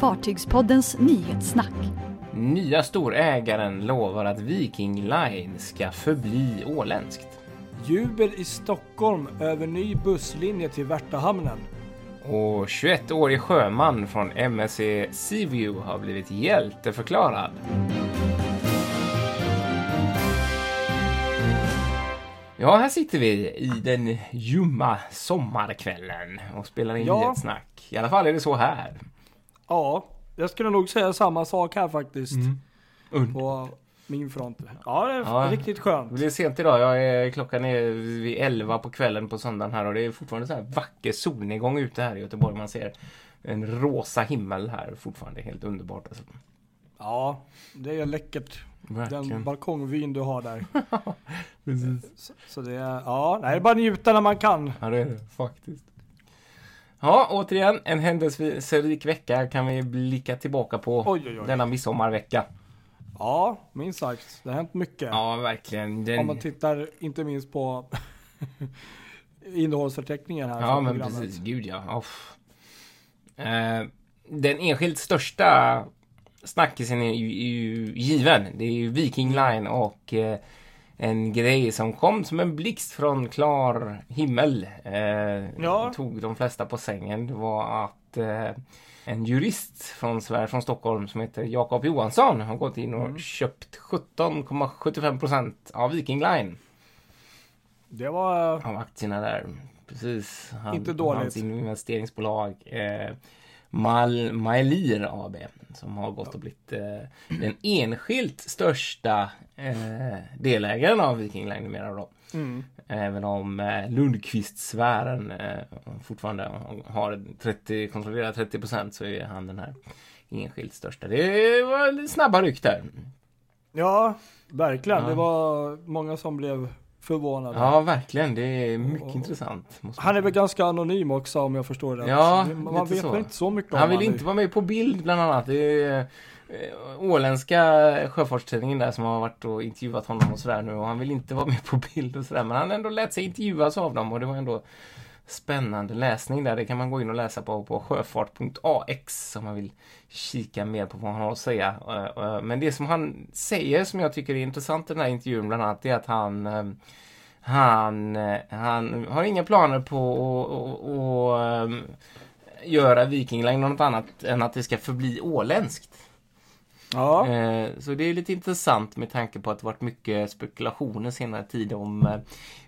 Fartygspoddens nyhetssnack. Nya storägaren lovar att Viking Line ska förbli åländskt. Jubel i Stockholm över ny busslinje till Värtahamnen. Och 21-årig sjöman från MSC Seaview har blivit hjälteförklarad. Ja, här sitter vi i den ljumma sommarkvällen och spelar in Ja. nyhetssnack. I alla fall är det så här. Ja, jag skulle nog säga samma sak här faktiskt. Und. På min front. Ja, det är Ja. riktigt Det skönt. blir sent idag. Jag är, klockan är vid 11 på kvällen på söndagen här och det är fortfarande så här vacker solnedgång ute här i Göteborg. Man ser en rosa himmel här fortfarande. Helt underbart. Alltså. Ja, det är läckert. Den Verkligen. balkongvyn du har där. Precis. Så, så det är, ja, det är bara njuta när man kan. Ja, det är det faktiskt. Ja, återigen en händelserik vecka kan vi blicka tillbaka på Oj, oj, oj. denna midsommarvecka. Ja, minst sagt. Det har hänt mycket. Ja, verkligen. Om Den... man tittar inte minst på innehållsförteckningen här. Ja, men programmet. precis. Gud ja. Eh, den enskilt största snackisen är ju, är ju given. Det är ju Viking Line och eh, en grej som kom som en blixt från klar himmel. Eh, Ja. Tog de flesta på sängen. Det var att eh, en jurist från Sverige, från Stockholm som heter Jakob Johansson har gått in och Mm. köpt 17,75 procent av Viking Line Det var... av aktierna där. Precis. Han, Inte dåligt. Hans investeringsbolag eh, Mal, Maelir AB som har gått och blivit eh, den enskilt största eh, delägaren av Viking Line numera då. Mm. Även om eh, Lundqvist-sfären eh, fortfarande har 30, kontrollerar 30 procent så är han den här enskilt största. Det var lite snabba ryck där. Ja, verkligen. Ja. Det var många som blev förvånade. Ja, verkligen. Det är mycket Och- intressant. Han är väl ganska anonym också om jag förstår det Ja, Man vet så. väl inte så mycket om Han vill han inte vara med på bild bland annat. Det är Eh, åländska sjöfartstidningen där som har varit och intervjuat honom och sådär nu och han vill inte vara med på bild och sådär men han ändå lät sig intervjuas av dem och det var ändå spännande läsning där. Det kan man gå in och läsa på på sjöfart.ax om man vill kika mer på vad han har att säga. Eh, eh, men det som han säger som jag tycker är intressant i den här intervjun bland annat är att han han, han har inga planer på att- göra Viking Line något annat än att det ska förbli åländskt. Ja, Eh, Så det är lite intressant med tanke på att det varit mycket spekulationer senare tid om eh,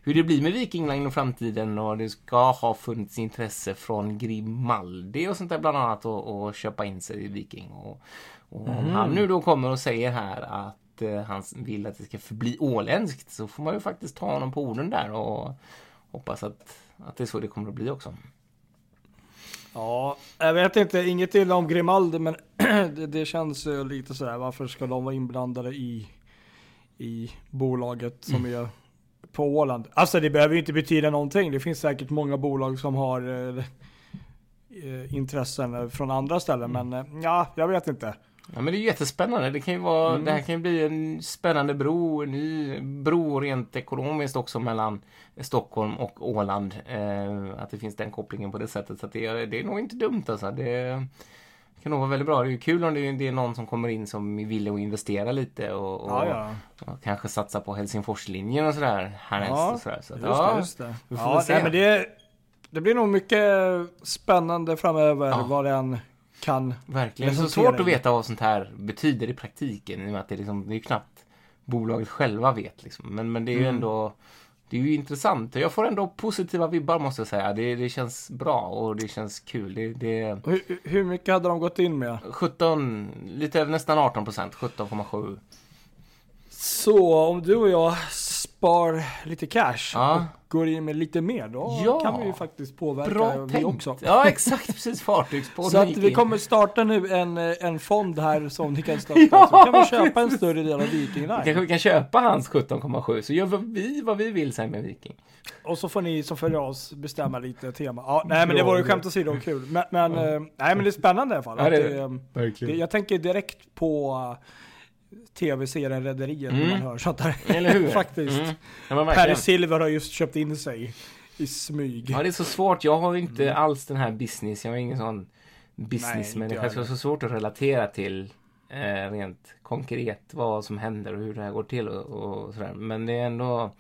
hur det blir med Viking Line i framtiden och det ska ha funnits intresse från Grimaldi och sånt där bland annat att att köpa in sig i Viking. Och, och om han nu då kommer och säger här att eh, han vill att det ska förbli åländskt så får man ju faktiskt ta honom på orden där och hoppas att, att det är så det kommer att bli också. Ja, jag vet inte, inget illa om Grimaldi men det, det känns ju lite sådär, varför ska de vara inblandade i, i bolaget som Mm. är på Åland? Alltså det behöver ju inte betyda någonting, det finns säkert många bolag som har eh, eh, intressen från andra ställen Mm. men eh, ja, jag vet inte. Ja men det är jättespännande. Det kan ju vara, Mm. det här kan ju bli en spännande bro, en ny bro rent ekonomiskt också mellan Stockholm och Åland. Eh, att det finns den kopplingen på det sättet. Så det, är- det är nog inte dumt alltså. Det kan nog vara väldigt bra. Det är ju kul om det är, det är någon som kommer in som är villig att investera lite och, och, Ja, ja. och kanske satsa på Helsingforslinjen och sådär härnäst Ja, och sådär. Så att, Just ja, det, just det. vi får Ja, se. nej, men det, det blir nog mycket spännande framöver Ja. vad den kan. Verkligen. Det är så svårt att veta vad sånt här betyder i praktiken. I och med att det, är liksom, det är knappt bolaget själva vet. Liksom. Men, men det är ju Mm. ändå det är ju intressant. Jag får ändå positiva vibbar måste jag säga. Det, det känns bra och det känns kul. Det, det Hur, hur mycket hade de gått in med? 17, lite över nästan 18 procent. 17,7. Så om du och jag spar lite cash Ja. och går in med lite mer då Ja. kan vi ju faktiskt påverka Bra vi tänkt. också. Ja exakt, precis. Fartygspodden Så att vi kommer starta nu en, eh, en fond här som ni kan stötta. Ja, så kan vi köpa en större del av Viking Kanske Line. vi kan köpa hans 17,7 så gör vi vad vi vill sen med Viking. Och så får ni som följer oss bestämma lite tema. Ja, nej men det var ju skämt åsido och kul. Men, men, eh, nej, men det är spännande i alla fall. Ja, det det, det. eh, jag tänker direkt på tv-serien Rederiet när Mm. man hör sånt där. Eller hur? Faktiskt. Mm. Ja, verkligen. Silver har just köpt in sig i smyg. Ja, det är så svårt. Jag har inte Mm. alls den här business. Jag har ingen sån businessmänniska så det är så svårt att relatera till eh, rent konkret vad som händer och hur det här går till och, och sådär. Men det är ändå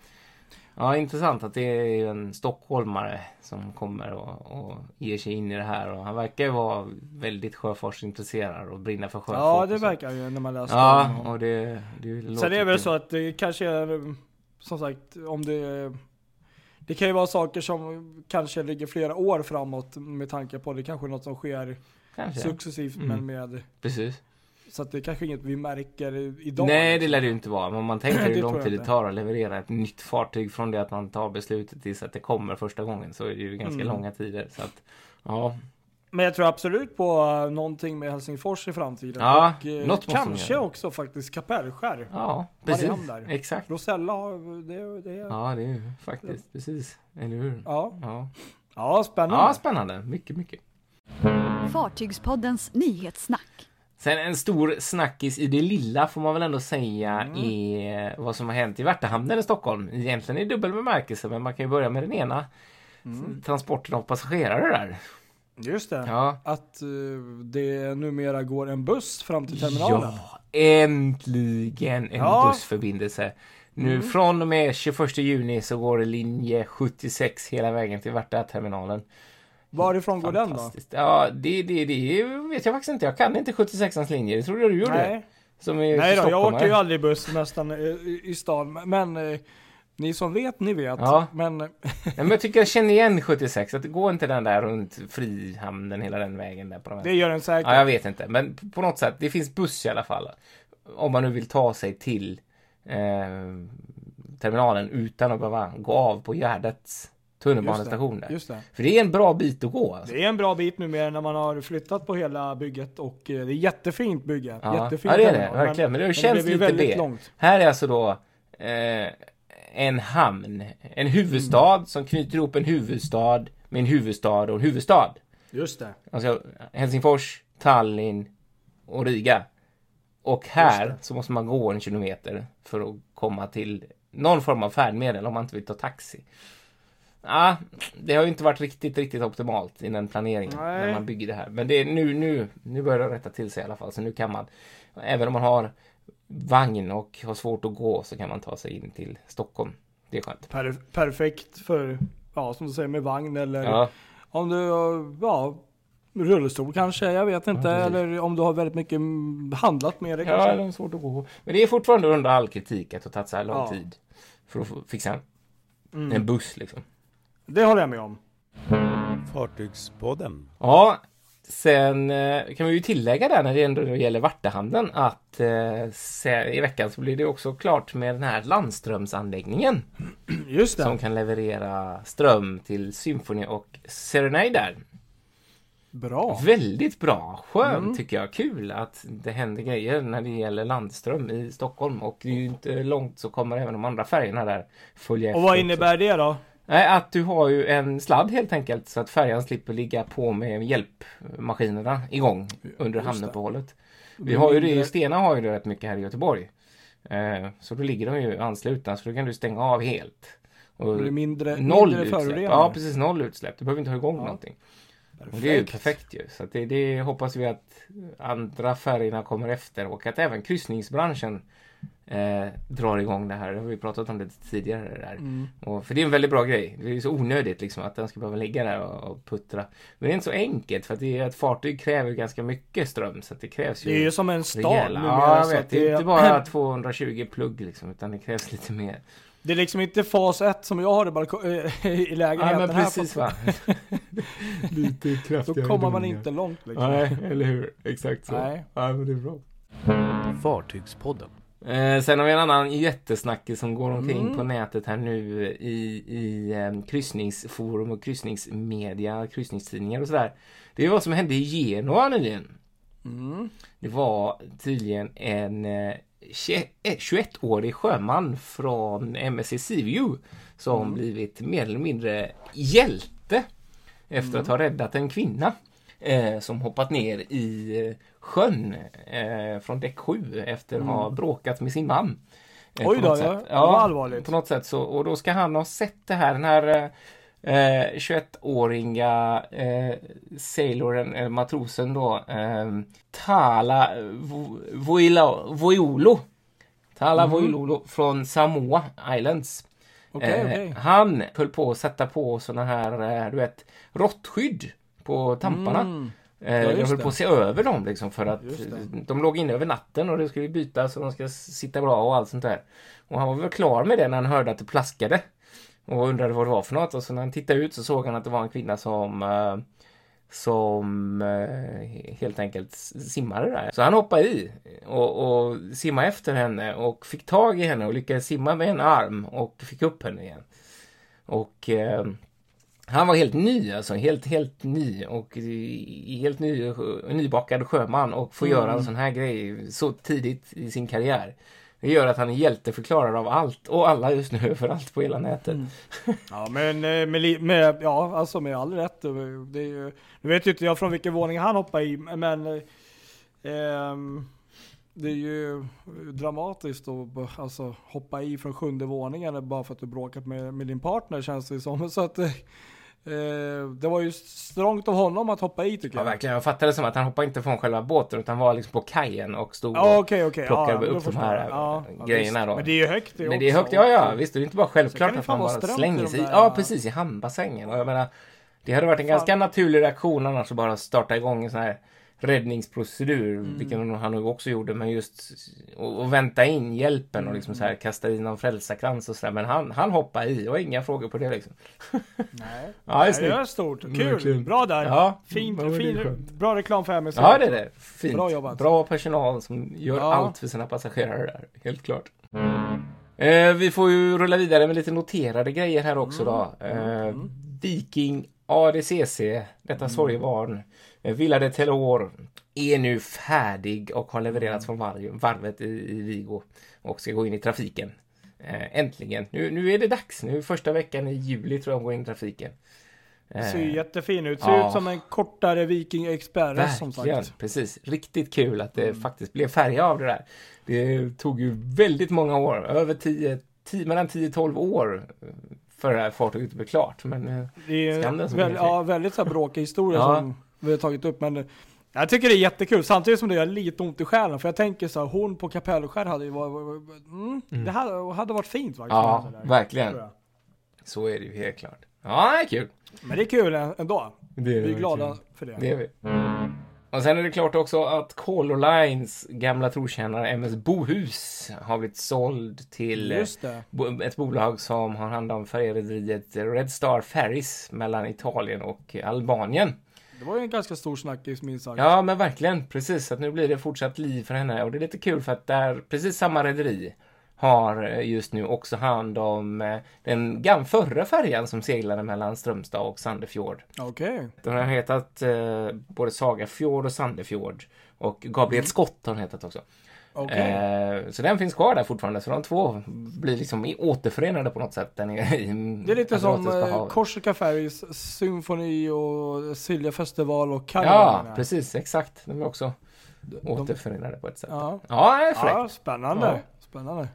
ja, intressant att det är en stockholmare som kommer och, och ger sig in i det här och han verkar ju vara väldigt sjöfartsintresserad och brinna för sjöfart. Ja, det verkar ju när man läser Ja, om och det, det Sen är det väl så att det kanske är, som sagt, om det det kan ju vara saker som kanske ligger flera år framåt med tanke på det kanske är något som sker Kanske. successivt Mm. men med Precis. Så att det kanske är inget vi märker idag. Nej, det lär det ju inte vara. Men om man tänker Det hur lång tid det tar att leverera ett nytt fartyg från det att man tar beslutet tills att det kommer första gången så är det ju ganska Mm. långa tider. Så att, ja, Men jag tror absolut på uh, någonting med Helsingfors i framtiden. Ja, och, eh, något kanske också faktiskt Kapellskär. ja precis. Exakt. Rosella, det, det ja. Ja, det är ju faktiskt precis. Eller hur? Ja. Ja, ja, spännande. ja spännande. Mycket, mycket. Fartygspoddens nyhetssnack. Sen en stor snackis i det lilla får man väl ändå säga Mm. är vad som har hänt i Värtahamnen i Stockholm. Egentligen i dubbel bemärkelse, men man kan ju börja med den ena. Mm. Transporten av passagerare där. Just det. Ja, Att eh, det numera går en buss fram till terminalen. Ja, äntligen en Ja. bussförbindelse. Nu Mm. från och med 21 juni så går det linje 76 hela vägen till Värtaterminalen. Varifrån går den då? Ja, det, det, det vet jag faktiskt inte. Jag kan inte 76ans linje. Det trodde jag du gjorde. Nej, Som är Nej då, jag åker ju aldrig buss nästan i, i stan. Men eh, ni som vet, ni vet. Ja. Men eh, Nej, men jag tycker jag känner igen 76. Att det går inte den där runt Frihamnen hela den vägen där på de här det gör den säkert. Ja, jag vet inte. Men på- något sätt, det finns buss i alla fall. Om man nu vill ta sig till eh, terminalen utan att behöva gå av på Tunnelbanestation där. Just det. För det är en bra bit att gå. Alltså. Det är en bra bit numera när man har flyttat på hela bygget och eh, det är jättefint bygge. Ja, Jättefint ja det är det. Verkligen. Men, det men känns blev ju lite det. långt. Här är alltså då eh, en hamn. En huvudstad Mm. som knyter ihop en huvudstad med en huvudstad och en huvudstad. Just det. Alltså Helsingfors, Tallinn och Riga. Och här det. så måste man gå en kilometer för att komma till någon form av färdmedel om man inte vill ta taxi. Ja, det har ju inte varit riktigt, riktigt optimalt i den planeringen Nej. när man bygger det här. Men det är nu, nu, nu börjar det rätta till sig i alla fall. Så nu kan man, även om man har vagn och har svårt att gå så kan man ta sig in till Stockholm. Det är skönt. Per, perfekt för, ja som du säger med vagn eller Ja, om du ja, rullstol kanske, jag vet inte. Ja, eller om du har väldigt mycket handlat med det ja kanske. är svårt att gå. Men det är fortfarande under all kritik att det har tagit så här lång Ja. tid för att fixa en, Mm. en buss liksom. Det håller jag med om. Fartygspodden. Ja, sen eh, kan vi ju tillägga där när det ändå gäller Vartehamnen att eh, i veckan så blir det också klart med den här landströmsanläggningen Just det. som kan leverera ström till Symphony och Serenade där. Bra. Väldigt bra, skönt Mm. tycker jag. Kul att det händer grejer när det gäller landström i Stockholm och det är ju inte långt så kommer även de andra färgerna där följa efter. Och vad också. innebär det då? Nej, att du har ju en sladd helt enkelt så att färjan slipper ligga på med hjälpmaskinerna igång under Just hamnuppehållet. Vi har ju det, Stena har ju det rätt mycket här i Göteborg. Eh, så då ligger de ju anslutna så då kan du stänga av helt. Och Det blir mindre, noll mindre utsläpp. Ja, precis. Noll utsläpp. Du behöver inte ha igång Ja. någonting. Och det är ju perfekt ju. Så det, det hoppas vi att andra färgerna kommer efter och att även kryssningsbranschen eh, drar igång det här. Det har vi pratat om lite tidigare. det Där. Mm. Och, för det är en väldigt bra grej. Det är så onödigt liksom att den ska behöva ligga där och, och puttra. Men det är inte så enkelt för att det är, ett fartyg kräver ganska mycket ström så att det krävs ju Det är ju som en stad rejäla- Ja, jag så vet. Det är inte bara 220 plugg liksom utan det krävs lite mer. Det är liksom inte fas 1 som jag har i, balko- äh, i lägenheten Ja, men här. precis va. lite Då kraftigare kommer man inte långt liksom. Nej, eller hur? Exakt så. Nej. Ja, men det är bra. Fartygspodden. Eh, sen har vi en annan jättesnackis som går omkring Mm. på nätet här nu i, i eh, kryssningsforum och kryssningsmedia, kryssningstidningar och sådär. Det är vad som hände i Genua nyligen. Mm. Det var tydligen en eh, tje- eh, 21-årig sjöman från MSC Seaview som Mm. blivit mer eller mindre hjälte efter att ha räddat en kvinna eh, som hoppat ner i eh, sjön eh, från däck 7 efter att ha bråkat med sin man. Eh, Oj då, ja. var allvarligt. På något sätt så, och då ska han ha sett det här, den här eh, Eh, 21-åriga eh, sailoren, eller matrosen då, eh, Tala Vo- Voila- Voiolo. Tala Voilolo från Samoa Islands. Eh, okej. Han höll på att sätta på såna här, eh, du vet, råttskydd på tamparna. Mm. Eh, Ja, jag höll på att se över dem liksom för att de låg inne över natten och det skulle bytas och de ska sitta bra och allt sånt där. Och han var väl klar med det när han hörde att det plaskade. Och undrade vad det var för något och så när han tittade ut så såg han att det var en kvinna som eh, som eh, helt enkelt simmade där. Så han hoppade i och, och simmade efter henne och fick tag i henne och lyckades simma med en arm och fick upp henne igen. Och han var helt ny alltså, helt, helt ny och i- helt ny, nybakad sjöman och får göra en sån här grej så tidigt i sin karriär. Det gör att han är hjälteförklarad av allt och alla just nu överallt på hela nätet. Ja men eh, med, med, ja, alltså med all rätt. Det är ju, nu vet ju inte jag från vilken våning han hoppade i, men eh, ehm, det är ju dramatiskt att alltså, hoppa i från sjunde våningen bara för att du bråkat med, med din partner känns det som. Så att eh, det var ju strångt av honom att hoppa i tycker Ja, jag. verkligen. Jag fattade det som att han hoppade inte från själva båten utan var liksom på kajen och stod Ja och... okej okej. plockar ja, upp de här, ja, eh, ja, grejerna visst. då. Men det är ju högt det Men det är högt, ja ja, visst. Det är inte bara självklart att man bara slänger sig i. Ja, precis, i hamnbassängen. Och jag menar, det hade varit en Fan. ganska naturlig reaktion annars att bara starta igång en sån här räddningsprocedur, Mm. vilket han nog också gjorde, men just och, vänta in hjälpen och liksom så här kasta in någon frälsarkrans och sådär. Men han, han hoppade i och inga frågor på det liksom. Nej. Ja, det är det är stort. Kul. Verkligen. Bra där. Ja, fin, skönt. bra reklam för MSC. Ja, det är det. Fint. Bra jobbat. Bra personal som gör Ja. allt för sina passagerare där. Helt klart. Eh, vi får ju rulla vidare med lite noterade grejer här också då. Eh, Viking ADCC, detta sorgebarn, eh, Villa de Telor, är nu färdig och har levererats från varv, varvet i, i Vigo och ska gå in i trafiken. Eh, äntligen. Nu, nu är det dags. Nu första veckan i juli tror jag de går in i trafiken. Det ser ju Eh, jättefin ut. Ser ja. ut som en kortare Viking Express som sagt. precis. Riktigt kul att det faktiskt blev färja av det där. Det tog ju väldigt många år, över 10, 10 mellan 10-12 år eh, för det här fartyget blev klart. Men eh, Det är som väl, ja, väldigt så här bråkig historia Ja. som vi har tagit upp. Men jag tycker det är jättekul samtidigt som det gör lite ont i själen. För jag tänker så här, hon på Kapellskär hade ju varit, mm, det hade, hade varit fint faktiskt. ja, där. verkligen. Så är det ju helt klart. Ja, det är kul. Men det är kul ändå. Det Vi är glada för det. Det är vi. Och sen är det klart också att Color Lines gamla trotjänare MS Bohus har blivit såld till det. ett bolag som har hand om färjerederiet Red Star Ferries mellan Italien och Albanien. Det var ju en ganska stor snackis minst sagt. Ja, men verkligen. Precis. Att nu blir det fortsatt liv för henne. Och det är lite kul för att där, precis samma rederi har eh, just nu också hand om eh, den gam förra färjan som seglade mellan Strömstad och Sandefjord. Okej. Den har hetat eh, både Sagafjord och Sandefjord. Och Gabriel Skott har den hetat också. Okej. Eh, så den finns kvar där fortfarande. Så de två blir liksom återförenade på något sätt. Där nere i Det är lite som eh. Korsika Ferries symfoni och Silja festival och Kaja. Ja, precis. Exakt. De är också återförenade på ett sätt. Ja. Ja, det är fräckt. Ja, spännande. Ja. Spännande.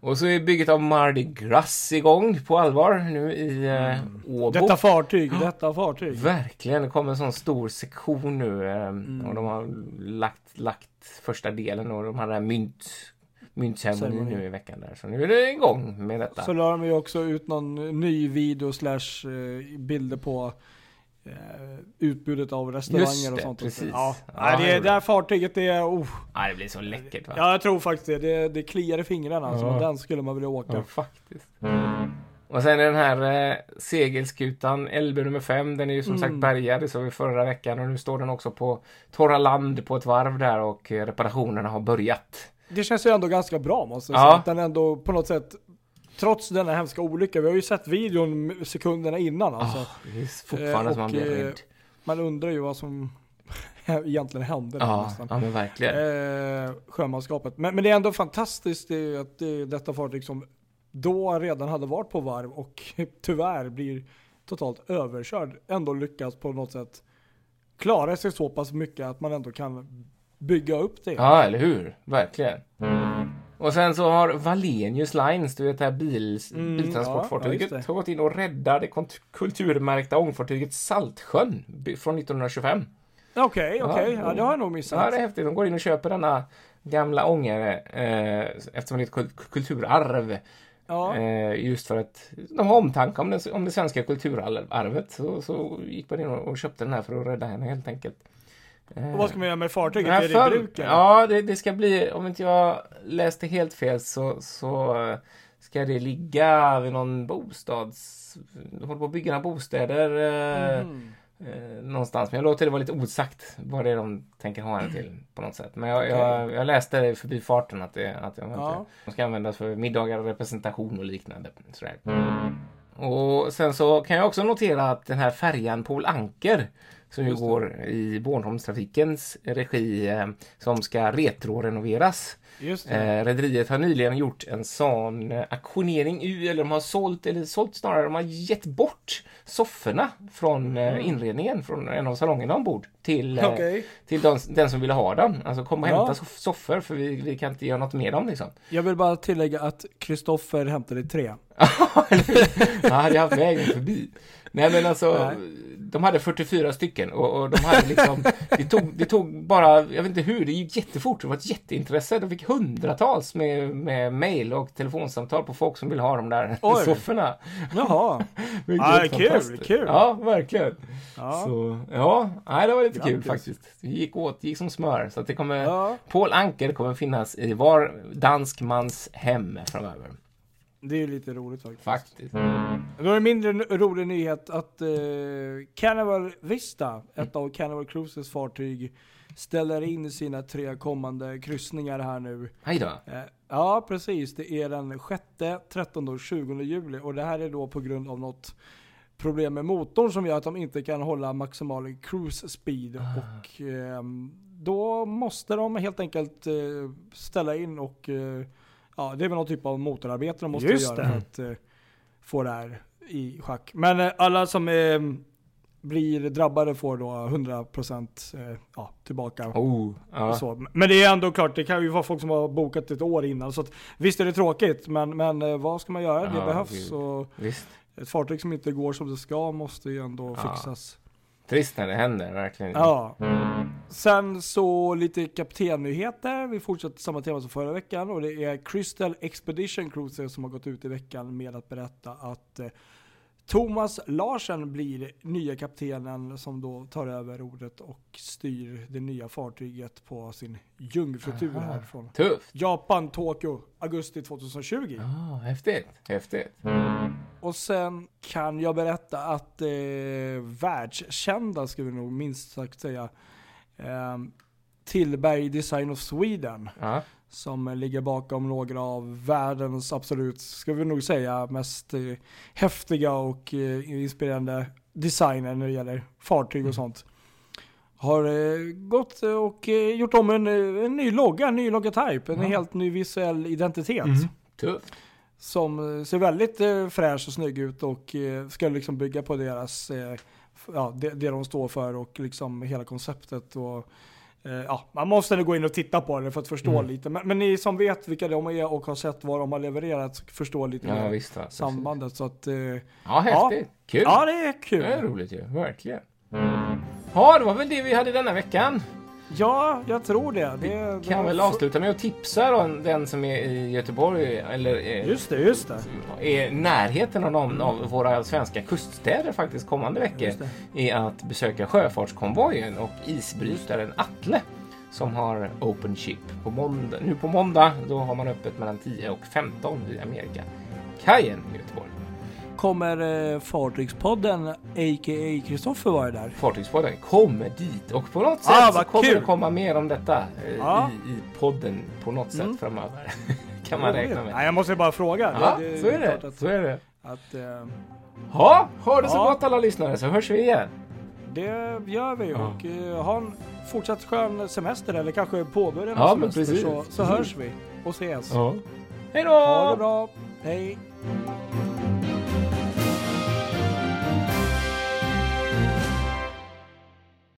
Och så är bygget av Mardi Gras igång på allvar nu i eh, Åbo. Detta fartyg, detta fartyg. Verkligen, det kommer en sån stor sektion nu eh, Mm. och de har lagt, lagt första delen och de hade mynt, myntceremonin Ceremoni. nu i veckan där. Så nu är det igång med detta. Så la de ju också ut någon ny video slash eh, bilder på utbudet av restauranger Just och det, sånt. precis. Ja, Ja, det, det är det här fartyget det är, oh, Ja, det blir så läckert va? ja jag tror faktiskt det. Det, det kliar i fingrarna alltså. Ja. Den skulle man vilja åka. Ja, faktiskt. Och sen är den här eh, segelskutan LB nummer 5, den är ju som sagt Mm. bärgad, det såg vi förra veckan och nu står den också på torra land på ett varv där och eh, reparationerna har börjat. Det känns ju ändå ganska bra måste jag Ja. säga. Att den ändå på något sätt, trots denna hemska olycka, vi har ju sett videon sekunderna innan alltså. Ah, det är fortfarande Eh, som man och, blir eh, rädd. Man undrar ju vad som egentligen hände Ja, nästan. ja, men verkligen. Eh, sjömanskapet. Men, men det är ändå fantastiskt det att det detta fartyg som då redan hade varit på varv och tyvärr blir totalt överkörd ändå lyckas på något sätt klara sig så pass mycket att man ändå kan bygga upp det. Ja, eller hur? Verkligen. Och sen så har Wallenius Lines, du vet det här bil, Mm, ja, ja, biltransportfartyget, det. har gått in och räddade kulturmärkta ångfartyget Saltsjön från 1925. Okej, okej. Ja, Ja, det har jag nog missat. här är häftigt. De går in och köper denna gamla ångare eh, eftersom det är ett kul- kulturarv. Ja. Eh, just för att de har omtanke om, den, om det svenska kulturarvet. Så, så gick man in och, och köpte den här för att rädda henne helt enkelt. Eh, Och vad ska man göra med fartyget? jag Är det i bruk? Ja, det, det ska bli, om inte jag läste helt fel så, så eh, ska det ligga vid någon bostads... De håller på att bygga några bostäder eh, Mhm. eh, någonstans. Men jag låter det vara lite osagt vad det är de tänker ha henne till på något sätt. Men jag, jag, jag läste det förbi farten att, det, att jag vet Ja. de ska användas för middagar och representation och liknande. Sådär. Och sen så kan jag också notera att den här färjan Pol Anker som ju går i Bornholmstrafikens regi eh, som ska retrorenoveras. Eh, Rederiet har nyligen gjort en sån eh, auktionering, eller de har sålt, eller sålt snarare, de har gett bort sofforna från eh, inredningen, från en av salongerna ombord till, eh, Okej. till den, den som ville ha den. Alltså kom och Ja. hämta soff- soffor för vi, vi kan inte göra något med dem liksom. Jag vill bara tillägga att Kristoffer hämtade tre. Jag hade haft vägen förbi. Nej men alltså, Nej. de hade 44 stycken och, och de hade liksom, det tog, det tog bara, jag vet inte hur, det gick jättefort, det var ett jätteintresse. De fick hundratals med, med mail och telefonsamtal på folk som vill ha de där Oj. sofforna. Jaha. Ah, kul, kul. Ja, verkligen. Ja. Så, ja, nej, det var lite kul Grattis. faktiskt. Det gick åt, gick som smör. Så att det kommer, ja. Paul Anker kommer finnas i var dansk mans hem framöver. Det är ju lite roligt faktiskt. Faktiskt. Då är det mindre rolig nyhet att eh, Carnival Vista, ett av Carnival Cruises fartyg, ställer in sina tre kommande kryssningar här nu. Hej då. Eh, ja, precis. Det är den 6, 13 och 20 juli och det här är då på grund av något problem med motorn som gör att de inte kan hålla maximal cruise speed och ehm, då måste de helt enkelt eh, ställa in och eh, ja, det är väl någon typ av motorarbete de måste Just göra det. för att eh, få det här i schack. Men eh, alla som eh, blir drabbade får då 100% eh, ja, tillbaka Oh, ja. så. Men det är ändå klart, det kan ju vara folk som har bokat ett år innan. Så att, visst är det tråkigt, men, men eh, vad ska man göra? Det Ja, behövs. Och ett fartyg som inte går som det ska måste ju ändå fixas. Trist när det händer, verkligen. Ja. Sen så lite kaptennyheter. Vi fortsätter samma tema som förra veckan och det är Crystal Expedition Cruiser som har gått ut i veckan med att berätta att eh, Thomas Larsen blir nya kaptenen som då tar över ordet och styr det nya fartyget på sin jungfrutur här från. Japan, Tokyo, augusti 2020. Ah, häftigt. Häftigt. Och sen kan jag berätta att eh, världskända, ska vi nog minst sagt säga, eh, Tillberg Design of Sweden, Ja. som ligger bakom några av världens absolut, ska vi nog säga, mest eh, häftiga och eh, inspirerande designer när det gäller fartyg och sånt. Har eh, gått och eh, gjort om en, eh, en ny logga, en ny logotype, en Ja. helt ny visuell identitet Mm. Tufft. Som eh, ser väldigt eh, fräsch och snygg ut och eh, ska liksom bygga på deras, eh, ja, det, det de står för och liksom hela konceptet. Och, eh, ja, man måste gå in och titta på det för att förstå Mm. lite. Men, men ni som vet vilka de är och har sett vad de har levererat förstår lite Ja, visst. Precis. sambandet. Så att, eh, Ja, häftigt. Kul. ja, det är kul. Det är roligt ju. Verkligen. Ja, det var väl det vi hade denna veckan. Ja, jag tror det. det, det Kan var väl avsluta med att tipsa då, den som är i Göteborg eller är, Just det, just det. är i närheten av någon av våra svenska kuststäder faktiskt kommande veckor det. är att besöka Sjöfartskonvojen och isbrytaren Atle som har Open Ship. På måndag, nu på måndag då har man öppet mellan 10 och 15 vid Amerika. Kajen i. Kommer eh, Fartygspodden, a.k.a. Kristoffer vara där? Fartygspodden kommer dit och på något sätt Ah, så vad kommer kul. det komma mer om detta eh, Ja. i, i podden på något sätt Mm. framöver. kan man räkna med. Nej, jag måste bara fråga. Ja, Det- det så är det. Att, Så är det. att, eh, Ja, ha det så Ja. gott alla lyssnare så hörs vi igen. Det gör vi Ja. och eh, ha en fortsatt skön semester eller kanske påbörja en Ja, semester så, så hörs vi och ses. Ja. Hej då! Ha det bra, hej!